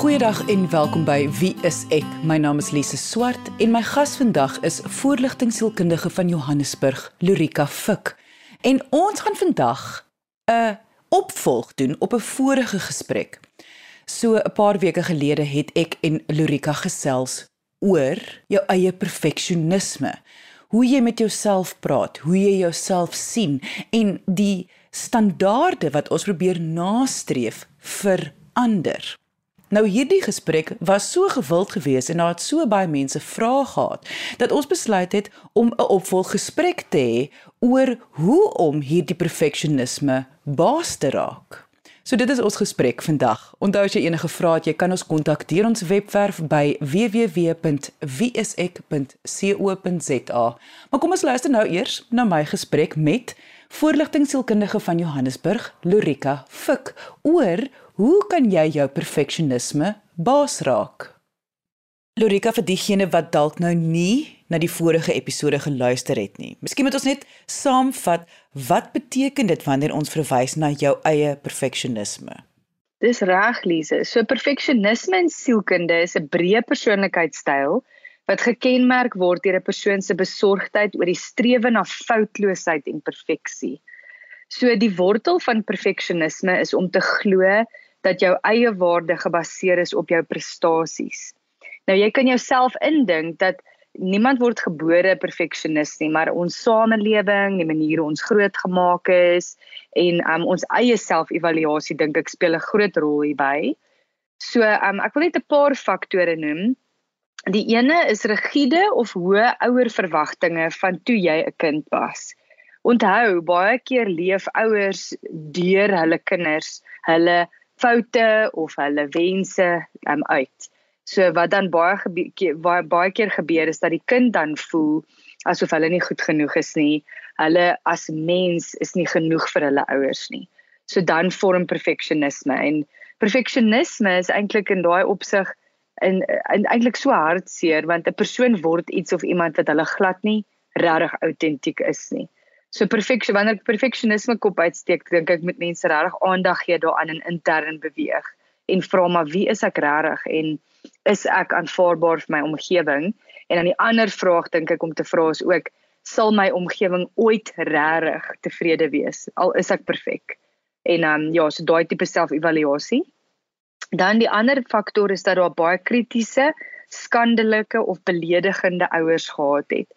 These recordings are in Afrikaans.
Goeiedag en welkom by Wie is ek? My naam is Lise Swart en my gas vandag is voorligtingsielkundige van Johannesburg, Lorika Fik. En ons gaan vandag 'n opvolg doen op 'n vorige gesprek. So 'n paar weke gelede het ek en Lorika gesels oor jou eie perfeksionisme. Hoe jy met jouself praat, hoe jy jouself sien en die standaarde wat ons probeer nastreef vir ander. Nou hierdie gesprek was so gewild geweest en daar het so baie mense vrae gehad dat ons besluit het om 'n opvolggesprek te hê oor hoe om hierdie perfeksionisme baas te raak. So dit is ons gesprek vandag. Onthou as jy enige vrae het, jy kan ons kontak deur ons webwerf by www.wieisek.co.za. Maar kom ons luister nou eers na my gesprek met voorligtingsielkundige van Johannesburg, Lorika Fik, oor Hoe kan jy jou perfeksionisme baas raak? Lorika vir diegene wat dalk nou nie na die vorige episode geluister het nie. Miskien moet ons net saamvat wat beteken dit wanneer ons verwys na jou eie perfeksionisme? Dis reg, Lise. So perfeksionisme in sielkunde is 'n breë persoonlikheidstyl wat gekenmerk word deur 'n persoon se besorgdheid oor die strewe na foutloosheid en perfeksie. So die wortel van perfeksionisme is om te glo dat jou eie waarde gebaseer is op jou prestasies. Nou jy kan jouself indink dat niemand word gebore perfeksionis nie, maar ons samelewing, die manier hoe ons grootgemaak is en um, ons eie selfevaluasie dink ek speel 'n groot rol hierby. So um, ek wil net 'n paar faktore noem. Die ene is rigiede of hoë ouer verwagtinge van toe jy 'n kind was. Onthou, baie keer leef ouers deur hulle kinders hulle foute of hulle wense um, uit. So wat dan baie gebeur baie, baie keer gebeur is dat die kind dan voel asof hulle nie goed genoeg is nie. Hulle as mens is nie genoeg vir hulle ouers nie. So dan vorm perfeksionisme en perfeksionisme is eintlik in daai opsig en eintlik so hartseer want 'n persoon word iets of iemand wat hulle glad nie regtig autentiek is nie. So perfeksie wanneer ek perfeksionisme kop uitsteek, dink ek met mense regtig aandag gee daaraan en intern beweeg en vra maar wie is ek regtig en is ek aanvaarbaar vir my omgewing? En dan die ander vraag dink ek om te vra is ook sal my omgewing ooit regtig tevrede wees al is ek perfek? En dan um, ja, so daai tipe selfevaluasie. Dan die ander faktor is dat daar baie kritiese, skandelike of beledigende ouers gehad het.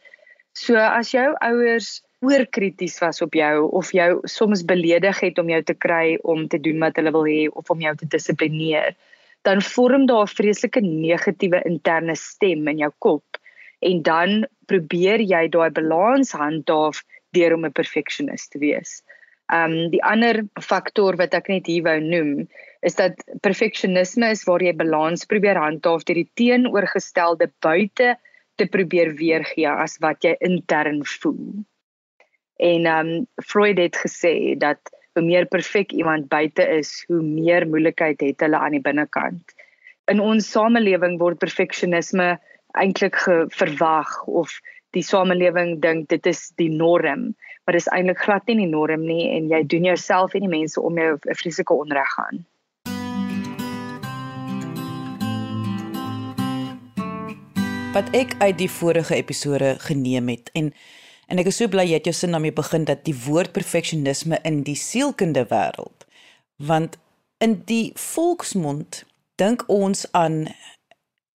So as jou ouers oorkrities was op jou of jou soms beledig het om jou te kry om te doen wat hulle wil hê of om jou te dissiplineer, dan vorm daar 'n vreeslike negatiewe interne stem in jou kop en dan probeer jy daai balans handhaaf deur om 'n perfeksionis te wees. Um die ander faktor wat ek net hier wou noem is dat perfeksionisme is waar jy balans probeer handhaaf deur die teenoorgestelde buite te probeer weergee as wat jy intern voel. En um Freud het gesê dat hoe meer perfek iemand buite is, hoe meer moeilikheid het hulle aan die binnekant. In ons samelewing word perfeksionisme eintlik verwag of die samelewing dink dit is die norm, maar dis eintlik glad nie die norm nie en jy doen jouself en die mense om jou 'n vreeslike onreg aan. Wat ek uit die vorige episode geneem het en En ek is so bly jy het jou sin daarmee begin dat die woord perfeksionisme in die sielkunde wêreld want in die volksmond dink ons aan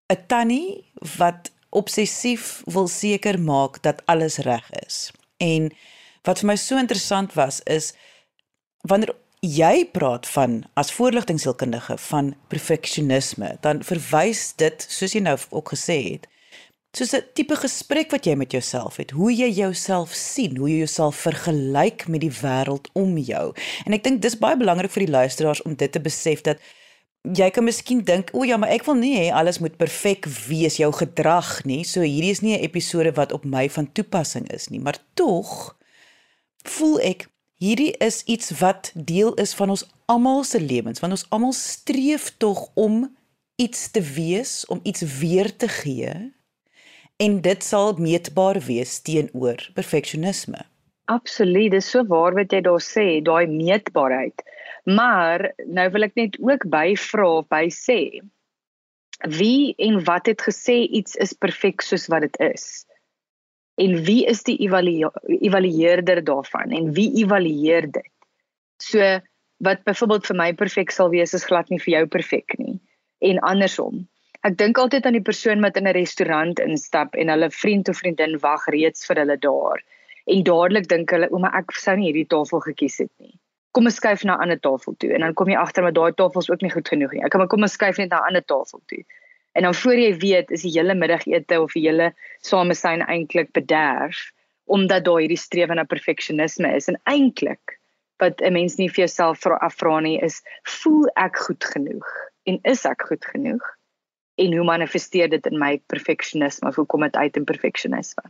'n tannie wat obsessief wil seker maak dat alles reg is. En wat vir my so interessant was is wanneer jy praat van as voorligtingsielkundige van perfeksionisme, dan verwys dit soos jy nou ook gesê het soos 'n tipe gesprek wat jy met jouself het, hoe jy jouself sien, hoe jy jouself vergelyk met die wêreld om jou. En ek dink dis baie belangrik vir die luisteraars om dit te besef dat jy kan miskien dink, o ja, maar ek wil nie hê alles moet perfek wees jou gedrag nie. So hierdie is nie 'n episode wat op my van toepassing is nie, maar tog voel ek hierdie is iets wat deel is van ons almal se lewens, want ons almal streef tog om iets te wees, om iets weer te gee en dit sal meetbaar wees teenoor perfeksionisme. Absoluut, dis so waar wat jy daar sê, daai meetbaarheid. Maar nou wil ek net ook byvra of by sê wie en wat het gesê iets is perfek soos wat dit is? En wie is die evalueerder daarvan en wie evalueer dit? So wat byvoorbeeld vir my perfek sal wees is glad nie vir jou perfek nie en andersom. Ek dink altyd aan die persoon wat in 'n restaurant instap en hulle vriend of vriendin wag reeds vir hulle daar en dadelik dink hulle ouma ek sou nie hierdie tafel gekies het nie. Kom ons skuif na 'n ander tafel toe en dan kom jy agter met daai tafels ook nie goed genoeg nie. Ek kom kom ons skuif net na 'n ander tafel toe. En dan voor jy weet is die hele middagete of die hele samesyn eintlik bederf omdat daar hierdie strewe na perfeksionisme is en eintlik wat 'n mens nie vir jouself afvra nie is voel ek goed genoeg en is ek goed genoeg en hoe manifesteer dit in my perfeksionisme of hoe kom dit uit in perfeksionisme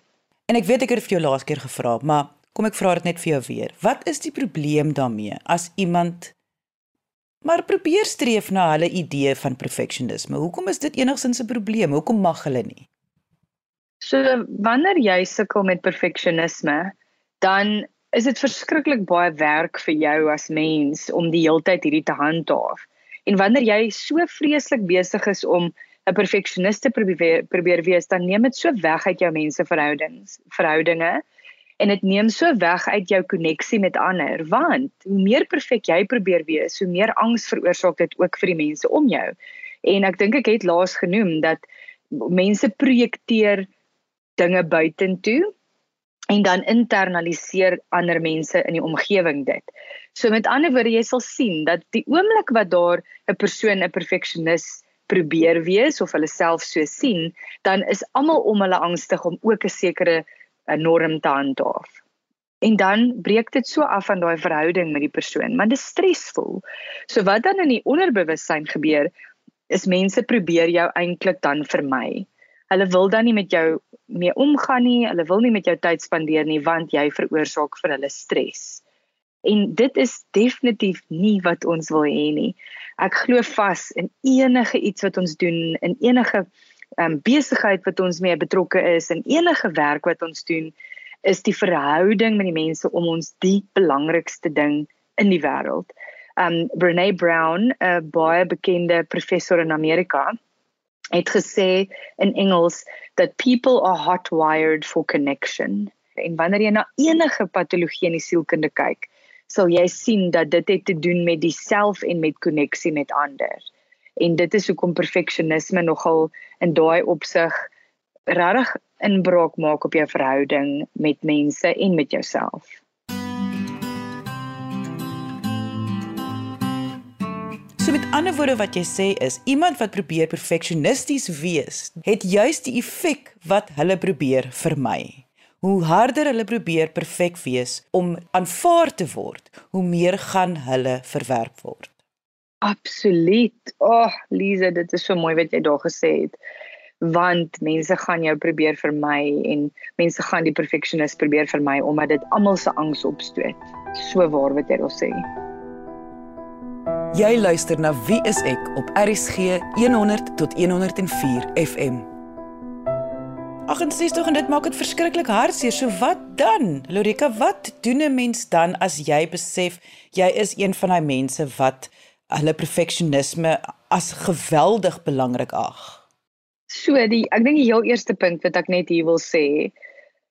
En ek weet ek het vir jou laas keer gevra, maar kom ek vra dit net vir jou weer. Wat is die probleem daarmee as iemand maar probeer streef na hulle idee van perfeksionisme? Hoekom is dit enigsins 'n probleem? Hoekom mag hulle nie? So wanneer jy sukkel met perfeksionisme, dan is dit verskriklik baie werk vir jou as mens om die heeltyd hierdie te handhaaf. En wanneer jy so vreeslik besig is om 'n perfeksionis te probeer probeer wees, dan neem dit so weg uit jou menseverhoudings, verhoudinge en dit neem so weg uit jou koneksie met ander, want hoe meer perfek jy probeer wees, hoe meer angs veroorsaak dit ook vir die mense om jou. En ek dink ek het laas genoem dat mense projekteer dinge buitentoe en dan internaliseer ander mense in die omgewing dit. So met ander woorde, jy sal sien dat die oomblik wat daar 'n persoon 'n perfeksionis probeer wees of hulle self so sien, dan is almal om hulle angstig om ook 'n sekere eh, norm te handhaaf. En dan breek dit so af van daai verhouding met die persoon, maar dit is stresvol. So wat dan in die onderbewussyn gebeur, is mense probeer jou eintlik dan vermy. Hulle wil dan nie met jou mee omgaan nie, hulle wil nie met jou tyd spandeer nie want jy veroorsaak vir hulle stres. En dit is definitief nie wat ons wil hê nie. Ek glo vas in enige iets wat ons doen, in enige um, besigheid wat ons mee betrokke is, in enige werk wat ons doen, is die verhouding met die mense om ons die belangrikste ding in die wêreld. Um Brené Brown, 'n baie bekende professor in Amerika, het gesê in Engels that people are hotwired for connection. En wanneer jy na enige patologie in die sielkunde kyk, sal jy sien dat dit het te doen met die self en met koneksie met ander. En dit is hoekom perfeksionisme nogal in daai opsig regtig inbraak maak op jou verhouding met mense en met jouself. So met ander woorde wat jy sê is iemand wat probeer perfeksionisties wees, het juis die effek wat hulle probeer vermy hoe harder hulle probeer perfek wees om aanvaar te word, hoe meer gaan hulle verwerp word. Absoluut. Ag, oh, Lize, dit is so mooi wat jy daar gesê het. Want mense gaan jou probeer vermy en mense gaan die perfeksionis probeer vermy omdat dit almal se angs opstoot. So waar wat jy daar sê. Jy luister na Wie is ek op RSG 100 tot 104 FM. 68 en dit maak dit verskriklik hartseer. So wat dan? Lorika, wat doen 'n mens dan as jy besef jy is een van daai mense wat hulle perfeksionisme as geweldig belangrik ag? So die ek dink die heel eerste punt wat ek net hier wil sê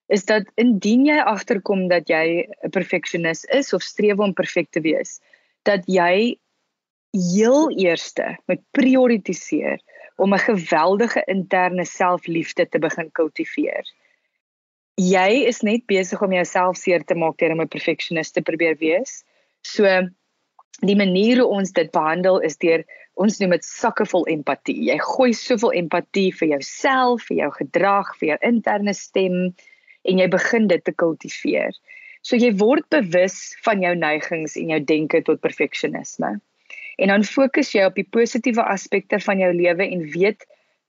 is dat indien jy agterkom dat jy 'n perfeksionis is of streef om perfek te wees, dat jy heel eerste moet prioritiseer om 'n geweldige interne selfliefde te begin kultiveer. Jy is net besig om jouself seer te maak deur om 'n perfeksionis te probeer wees. So die manier hoe ons dit behandel is deur ons noem dit sakke vol empatie. Jy gooi soveel empatie vir jouself, vir jou gedrag, vir jou interne stem en jy begin dit te kultiveer. So jy word bewus van jou neigings en jou denke tot perfeksionisme en dan fokus jy op die positiewe aspekte van jou lewe en weet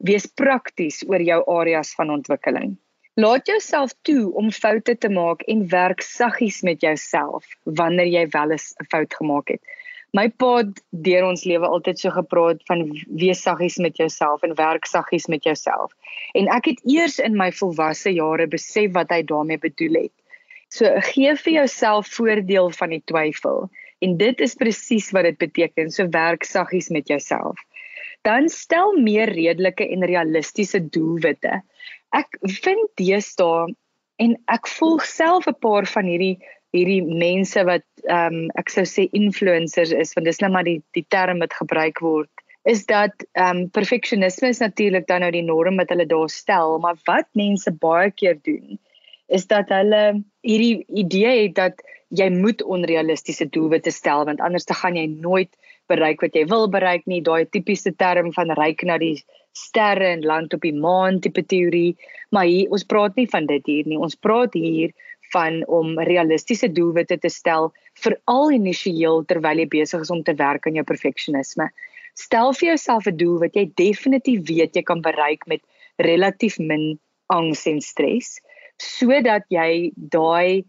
wees prakties oor jou areas van ontwikkeling. Laat jouself toe om foute te maak en werk saggies met jouself wanneer jy wel 'n fout gemaak het. My pa het deur ons lewe altyd so gepraat van wees saggies met jouself en werk saggies met jouself. En ek het eers in my volwasse jare besef wat hy daarmee bedoel het. So gee vir jouself voordeel van die twyfel En dit is presies wat dit beteken, so werk saggies met jouself. dan stel meer redelike en realistiese doelwitte. Ek vind deesdae en ek volg self 'n paar van hierdie hierdie mense wat ehm um, ek sou sê influencers is want dis net maar die die term wat gebruik word is dat ehm um, perfeksionisme is natuurlik dan nou die norm wat hulle daar stel maar wat mense baie keer doen is dat hulle hierdie idee het dat jy moet onrealistiese doelwitte stel want anders dan gaan jy nooit bereik wat jy wil bereik nie. Daai tipiese term van ryk na die sterre en land op die maan tipe teorie. Maar hier ons praat nie van dit hier nie. Ons praat hier van om realistiese doelwitte te stel veral initieel terwyl jy besig is om te werk aan jou perfeksionisme. Stel vir jouself 'n doel wat jy definitief weet jy kan bereik met relatief min angs en stres sodat jy daai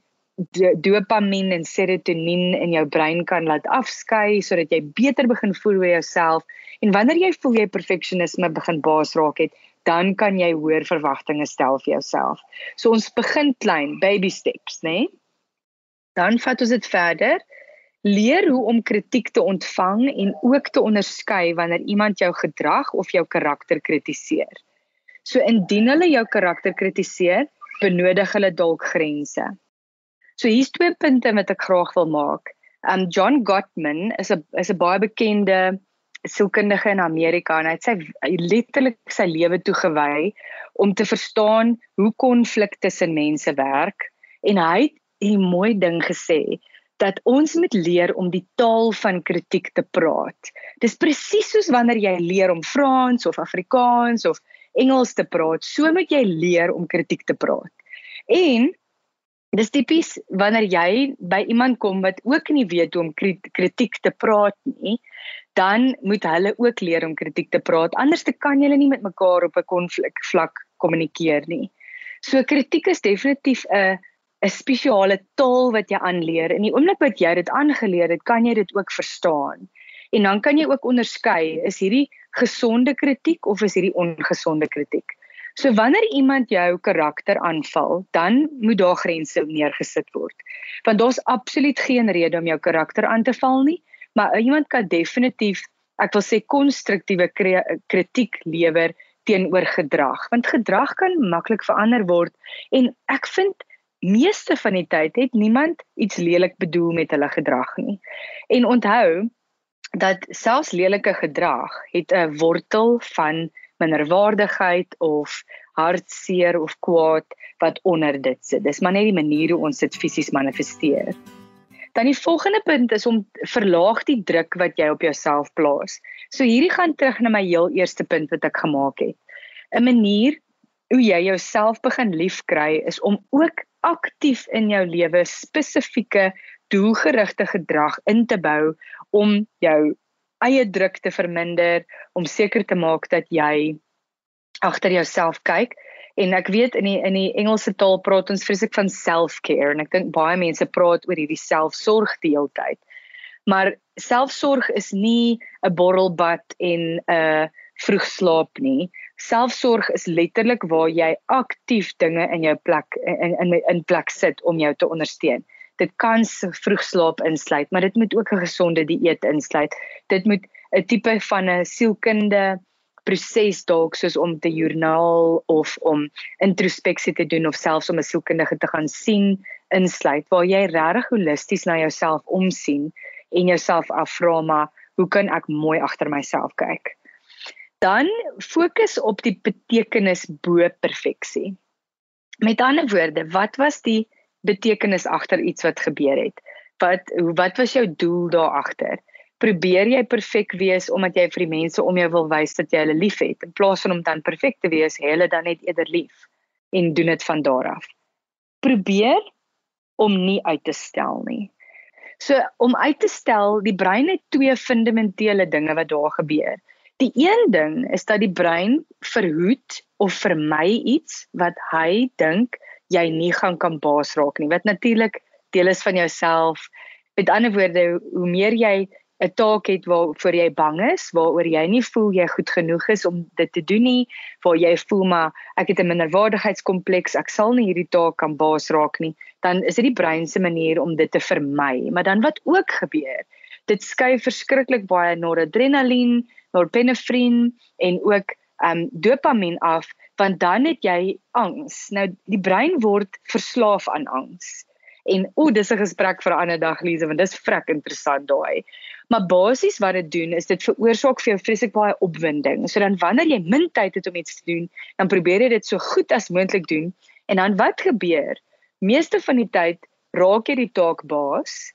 dopamien en serotonien in jou brein kan laat afskei sodat jy beter begin voel oor jouself en wanneer jy voel jy perfeksionisme begin baas raak het dan kan jy hoër verwagtinge stel vir jouself. So ons begin klein, baby steps, né? Nee? Dan vat ons dit verder. Leer hoe om kritiek te ontvang en ook te onderskei wanneer iemand jou gedrag of jou karakter kritiseer. So indien hulle jou karakter kritiseer, benodig hulle dalk grense. So hier's twee punte wat ek graag wil maak. Um John Gottman is 'n is 'n baie bekende sielkundige in Amerika en hy het sy letterlik sy lewe toegewy om te verstaan hoe konflik tussen mense werk en hy het 'n mooi ding gesê dat ons moet leer om die taal van kritiek te praat. Dis presies soos wanneer jy leer om Frans of Afrikaans of Engels te praat, so moet jy leer om kritiek te praat. En dis tipies wanneer jy by iemand kom wat ook nie weet hoe om kritiek te praat nie, dan moet hulle ook leer om kritiek te praat. Anders te kan julle nie met mekaar op 'n konflik vlak kommunikeer nie. So kritiek is definitief 'n 'n spesiale taal wat jy aanleer. In die oomblik wat jy dit aangeleer het, kan jy dit ook verstaan. En dan kan jy ook onderskei, is hierdie gesonde kritiek of is hierdie ongesonde kritiek? So wanneer iemand jou karakter aanval, dan moet daar grense neergesit word. Want daar's absoluut geen rede om jou karakter aan te val nie maar iemand kan definitief ek wil sê konstruktiewe kritiek lewer teenoor gedrag want gedrag kan maklik verander word en ek vind meeste van die tyd het niemand iets lelik bedoel met hulle gedrag nie en onthou dat selfs lelike gedrag het 'n wortel van minderwaardigheid of hartseer of kwaad wat onder dit sit dis maar net die manier hoe ons dit fisies manifesteer Dan die volgende punt is om verlaag die druk wat jy op jouself plaas. So hierdie gaan terug na my heel eerste punt wat ek gemaak het. 'n Manier hoe jy jouself begin liefkry is om ook aktief in jou lewe spesifieke doelgerigte gedrag in te bou om jou eie druk te verminder, om seker te maak dat jy agter jouself kyk En ek weet in die in die Engelse taal praat ons vreeslik van self-care en ek dink baie mense praat oor hierdie selfsorg die hele tyd. Maar selfsorg is nie 'n borrelbad en 'n vroeg slaap nie. Selfsorg is letterlik waar jy aktief dinge in jou plek in in in plek sit om jou te ondersteun. Dit kan vroeg slaap insluit, maar dit moet ook 'n gesonde dieet insluit. Dit moet 'n tipe van 'n sielkundige proses dalk soos om te joernaal of om introspeksie te doen of selfs om 'n sielkundige te gaan sien insluit waar jy regtig holisties na jouself omsien en jouself afvra maar hoe kan ek mooi agter myself kyk? Dan fokus op die betekenis bo perfeksie. Met ander woorde, wat was die betekenis agter iets wat gebeur het? Wat wat was jou doel daar agter? probeer jy perfek wees omdat jy vir die mense om jou wil wys dat jy hulle liefhet in plaas van om dan perfek te wees, hê hulle dan net eerder lief en doen dit van daar af. Probeer om nie uit te stel nie. So om uit te stel, die brein het twee fundamentele dinge wat daar gebeur. Die een ding is dat die brein verhoed of vermy iets wat hy dink jy nie gaan kan baas raak nie. Wat natuurlik deel is van jouself. Met ander woorde, hoe meer jy 'n taak het waarvoor jy bang is, waaroor jy nie voel jy goed genoeg is om dit te doen nie, waar jy voel maar ek het 'n minderwaardigheidskompleks, ek sal nie hierdie taak kan baas raak nie, dan is dit die brein se manier om dit te vermy. Maar dan wat ook gebeur, dit skei verskriklik baie noradrenalien, norepinefrin en ook um dopamien af want dan het jy angs. Nou die brein word verslaaf aan angs. En o, dis 'n gesprek vir 'n ander dag Lize want dis vrek interessant daai. Maar basies wat dit doen is dit veroorsaak vir jou vreeslik baie opwinding. So dan wanneer jy min tyd het om iets te doen, dan probeer jy dit so goed as moontlik doen. En dan wat gebeur? Meeste van die tyd raak jy die taak baas.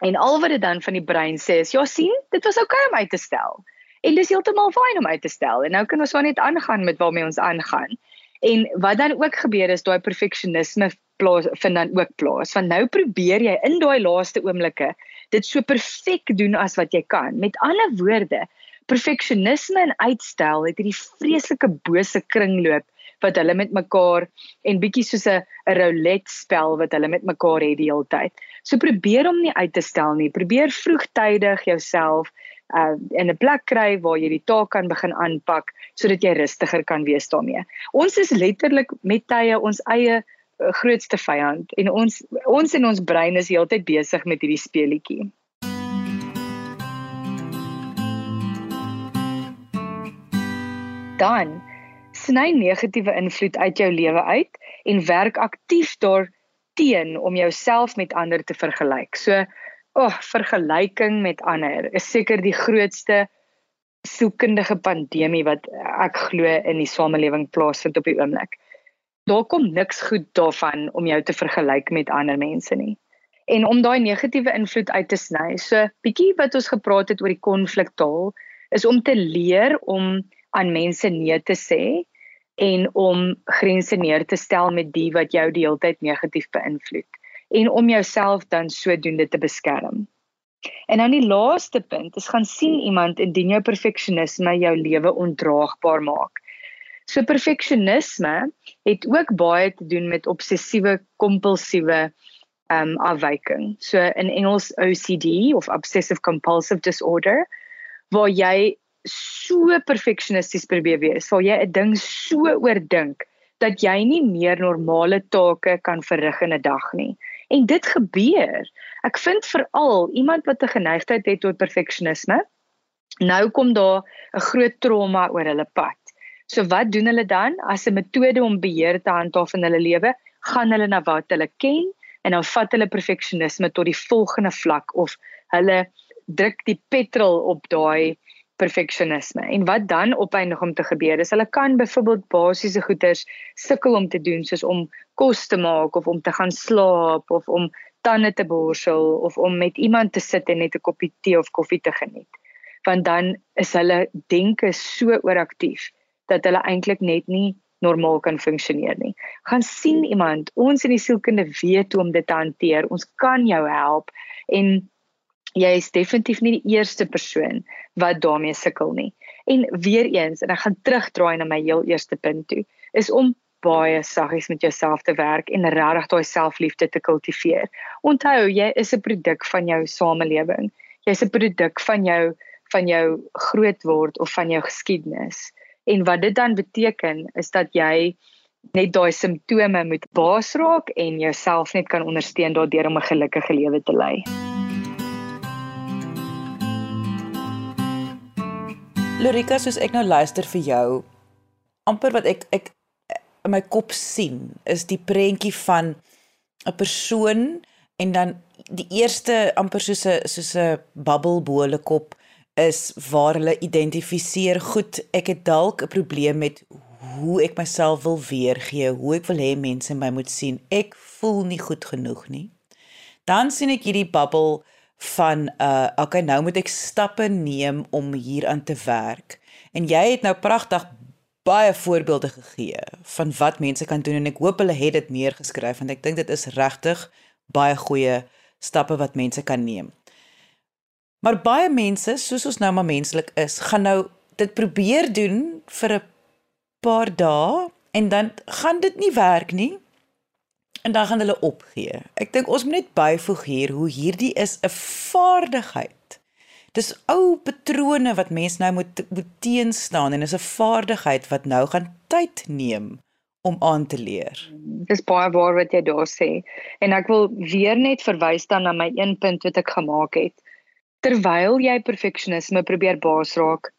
En al wat dit dan van die brein sê is, ja sien, dit was oukei okay om uit te stel. En dis heeltemal fyn om uit te stel. En nou kan ons maar net aangaan met waarmee ons aangaan. En wat dan ook gebeur is daai perfeksionisme plaas vind dan ook plaas. Want nou probeer jy in daai laaste oomblikke dit so perfek doen as wat jy kan. Met ander woorde, perfeksionisme en uitstel het hierdie vreeslike bose kringloop wat hulle met mekaar en bietjie soos 'n roulette spel wat hulle met mekaar het die hele tyd. So probeer om nie uit te stel nie. Probeer vroegtydig jouself uh in 'n plek kry waar jy die taak kan begin aanpak sodat jy rustiger kan wees daarmee. Ons is letterlik met tye ons eie uh, grootste vyand en ons ons in ons brein is heeltyd besig met hierdie speletjie. Dan sny negatiewe invloed uit jou lewe uit en werk aktief daarteen om jouself met ander te vergelyk. So oh, vergelyking met ander is seker die grootste soekendige pandemie wat ek glo in die samelewing plaasvind op die oomblik. Daar kom niks goed daarvan om jou te vergelyk met ander mense nie. En om daai negatiewe invloed uit te sny, so bietjie wat ons gepraat het oor die konfliktaal, is om te leer om aan mense nee te sê en om grense neer te stel met die wat jou die hele tyd negatief beïnvloed en om jouself dan sodoende te beskerm. En dan die laaste punt is gaan sien iemand indien jou perfeksionisme jou lewe ondraagbaar maak. So perfeksionisme het ook baie te doen met obsessiewe kompulsiewe ehm um, afwyking. So in Engels OCD of obsessive compulsive disorder waar jy so perfeksionisties probeer wees, waar jy 'n ding so oordink dat jy nie meer normale take kan verrig in 'n dag nie. En dit gebeur. Ek vind veral iemand wat 'n geneigtheid het tot perfeksionisme, nou kom daar 'n groot trauma oor hulle pad. So wat doen hulle dan as 'n metode om beheer te handhaaf in hulle lewe? Gaan hulle na wat hulle ken en dan vat hulle perfeksionisme tot die volgende vlak of hulle druk die petrol op daai perfeksionisme. En wat dan opeindig om te gebeur is hulle kan byvoorbeeld basiese goeders sukkel om te doen soos om kos te maak of om te gaan slaap of om tande te borsel of om met iemand te sit en net 'n koppie tee of koffie te geniet. Want dan is hulle denke so ooraktief dat hulle eintlik net nie normaal kan funksioneer nie. Gaan sien iemand, ons in die sielkunde weet hoe om dit te hanteer. Ons kan jou help en jy is definitief nie die eerste persoon wat daarmee sukkel nie. En weer eens, en ek gaan terugdraai na my heel eerste punt toe, is om baie saggies met jouself te werk en regtig daai selfliefde te kultiveer. Onthou, jy is 'n produk van jou samelewing. Jy's 'n produk van jou van jou grootword of van jou geskiedenis. En wat dit dan beteken is dat jy net daai simptome moet baas raak en jouself net kan ondersteun daardeur om 'n gelukkige lewe te lei. Lorika, soos ek nou luister vir jou, amper wat ek ek in my kop sien, is die prentjie van 'n persoon en dan die eerste amper soos 'n soos 'n bubbelbole kop is waar hulle identifiseer goed ek het dalk 'n probleem met hoe ek myself wil weergee hoe ek wil hê mense my moet sien. Ek voel nie goed genoeg nie. Dan sien ek hierdie bubbel van uh okay nou moet ek stappe neem om hieraan te werk. En jy het nou pragtig baie voorbeelde gegee van wat mense kan doen en ek hoop hulle het dit neergeskryf want ek dink dit is regtig baie goeie stappe wat mense kan neem. Maar baie mense, soos ons nou maar menslik is, gaan nou dit probeer doen vir 'n paar dae en dan gaan dit nie werk nie en dan gaan hulle opgee. Ek dink ons moet net byvoeg hier hoe hierdie is 'n vaardigheid. Dis ou patrone wat mense nou moet moet teenstaan en is 'n vaardigheid wat nou gaan tyd neem om aan te leer. Dis baie waar wat jy daar sê. En ek wil weer net verwys dan na my een punt wat ek gemaak het. Terwyl jy perfeksionisme probeer baas raak,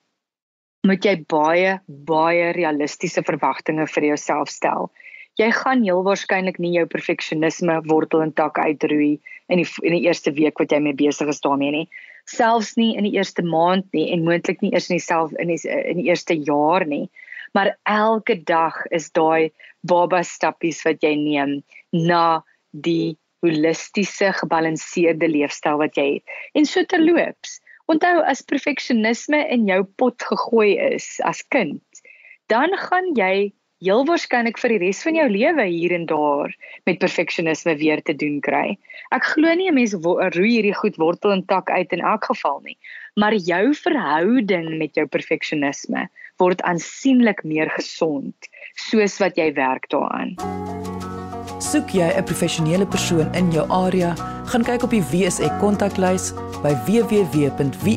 moet jy baie baie realistiese verwagtinge vir jouself stel. Jy gaan heel waarskynlik nie jou perfeksionisme wortel en tak uitroei in die in die eerste week wat jy mee besig is daarmee nie. Selfs nie in die eerste maand nie en moontlik nie eers in dieself in die in die eerste jaar nie. Maar elke dag is daai baba stappies wat jy neem na die holistiese gebalanseerde leefstyl wat jy het. En so terloops, Onthou as perfeksionisme in jou pot gegooi is as kind, dan gaan jy heel waarskynlik vir die res van jou lewe hier en daar met perfeksionisme weer te doen kry. Ek glo nie 'n mens roei hierdie goed wortel en tak uit in elk geval nie, maar jou verhouding met jou perfeksionisme word aansienlik meer gesond soos wat jy werk daaraan. Soek jy 'n professionele persoon in jou area, gaan kyk op die WSE kontaklys by www.wsek.co.za.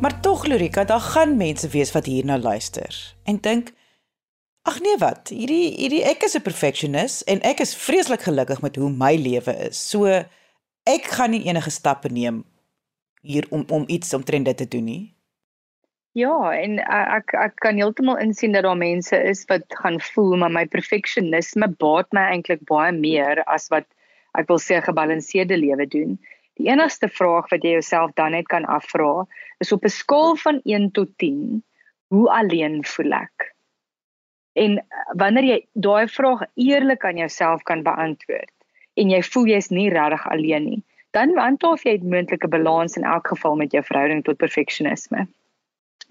Maar tog Lorika, daar gaan mense wees wat hierna luister en dink ag nee wat, hierdie hierdie ek is 'n perfectionist en ek is vreeslik gelukkig met hoe my lewe is. So ek gaan nie enige stappe neem hier om om iets omtrent dit te doen nie. Ja, en ek ek kan heeltemal insien dat daar mense is wat gaan voel maar my perfeksionisme baat my eintlik baie meer as wat ek wil sê 'n gebalanseerde lewe doen. Die enigste vraag wat jy jouself dan net kan afvra, is op 'n skaal van 1 tot 10, hoe alleen voel ek? En wanneer jy daai vraag eerlik aan jouself kan beantwoord en jy voel jy's nie regtig alleen nie, dan handhaaf jy 'n moontlike balans in elk geval met jou verhouding tot perfeksionisme.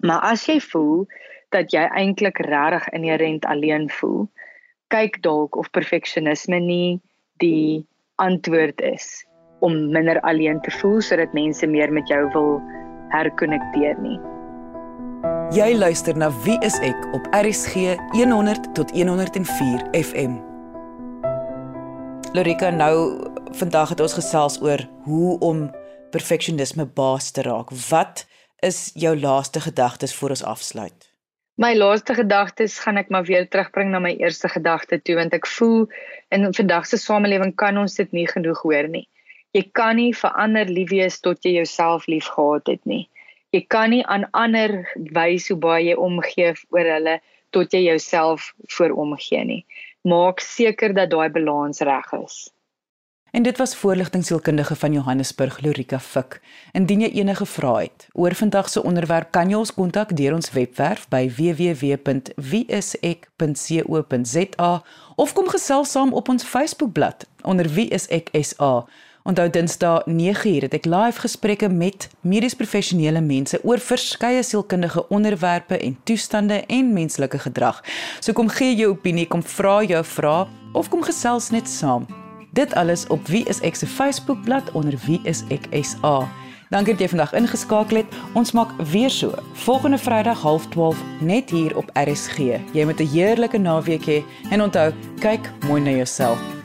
Maar as jy voel dat jy eintlik regtig inherënt alleen voel, kyk dalk of perfeksionisme nie die antwoord is om minder alleen te voel sodat mense meer met jou wil herkonnekteer nie. Jy luister na Wie is ek op RSG 100 tot 104 FM. Lorika, nou vandag het ons gesels oor hoe om perfeksionisme baas te raak. Wat is jou laaste gedagtes voor ons afsluit? My laaste gedagtes gaan ek maar weer terugbring na my eerste gedagte toe want ek voel in vandag se samelewing kan ons dit nie genoeg hoor nie. Jy kan nie vir ander lief wees tot jy jouself liefgehad het nie. Jy kan nie aan ander wys hoe baie jy omgee oor hulle tot jy jouself voor omgee nie. Maak seker dat daai balans reg is. En dit was voorligtingsielkundige van Johannesburg Lorika Fik. Indien jy enige vrae het oor vandag se onderwerp, kan jy ons kontak deur ons webwerf by www.wieisek.co.za of kom gesels saam op ons Facebookblad onder wieiseksa. Onthou Dinsdae 9uur het ek live gesprekke met medies professionele mense oor verskeie sielkundige onderwerpe en toestande en menslike gedrag. So kom gee jou opinie, kom vra jou vrae of kom gesels net saam. Dit alles op Wie is ek se Facebookblad onder Wie is ek SA. Dankie dat jy vandag ingeskakel het. Ons maak weer so volgende Vrydag 12:30 net hier op RSG. Jy moet 'n heerlike naweek hê en onthou, kyk mooi na jouself.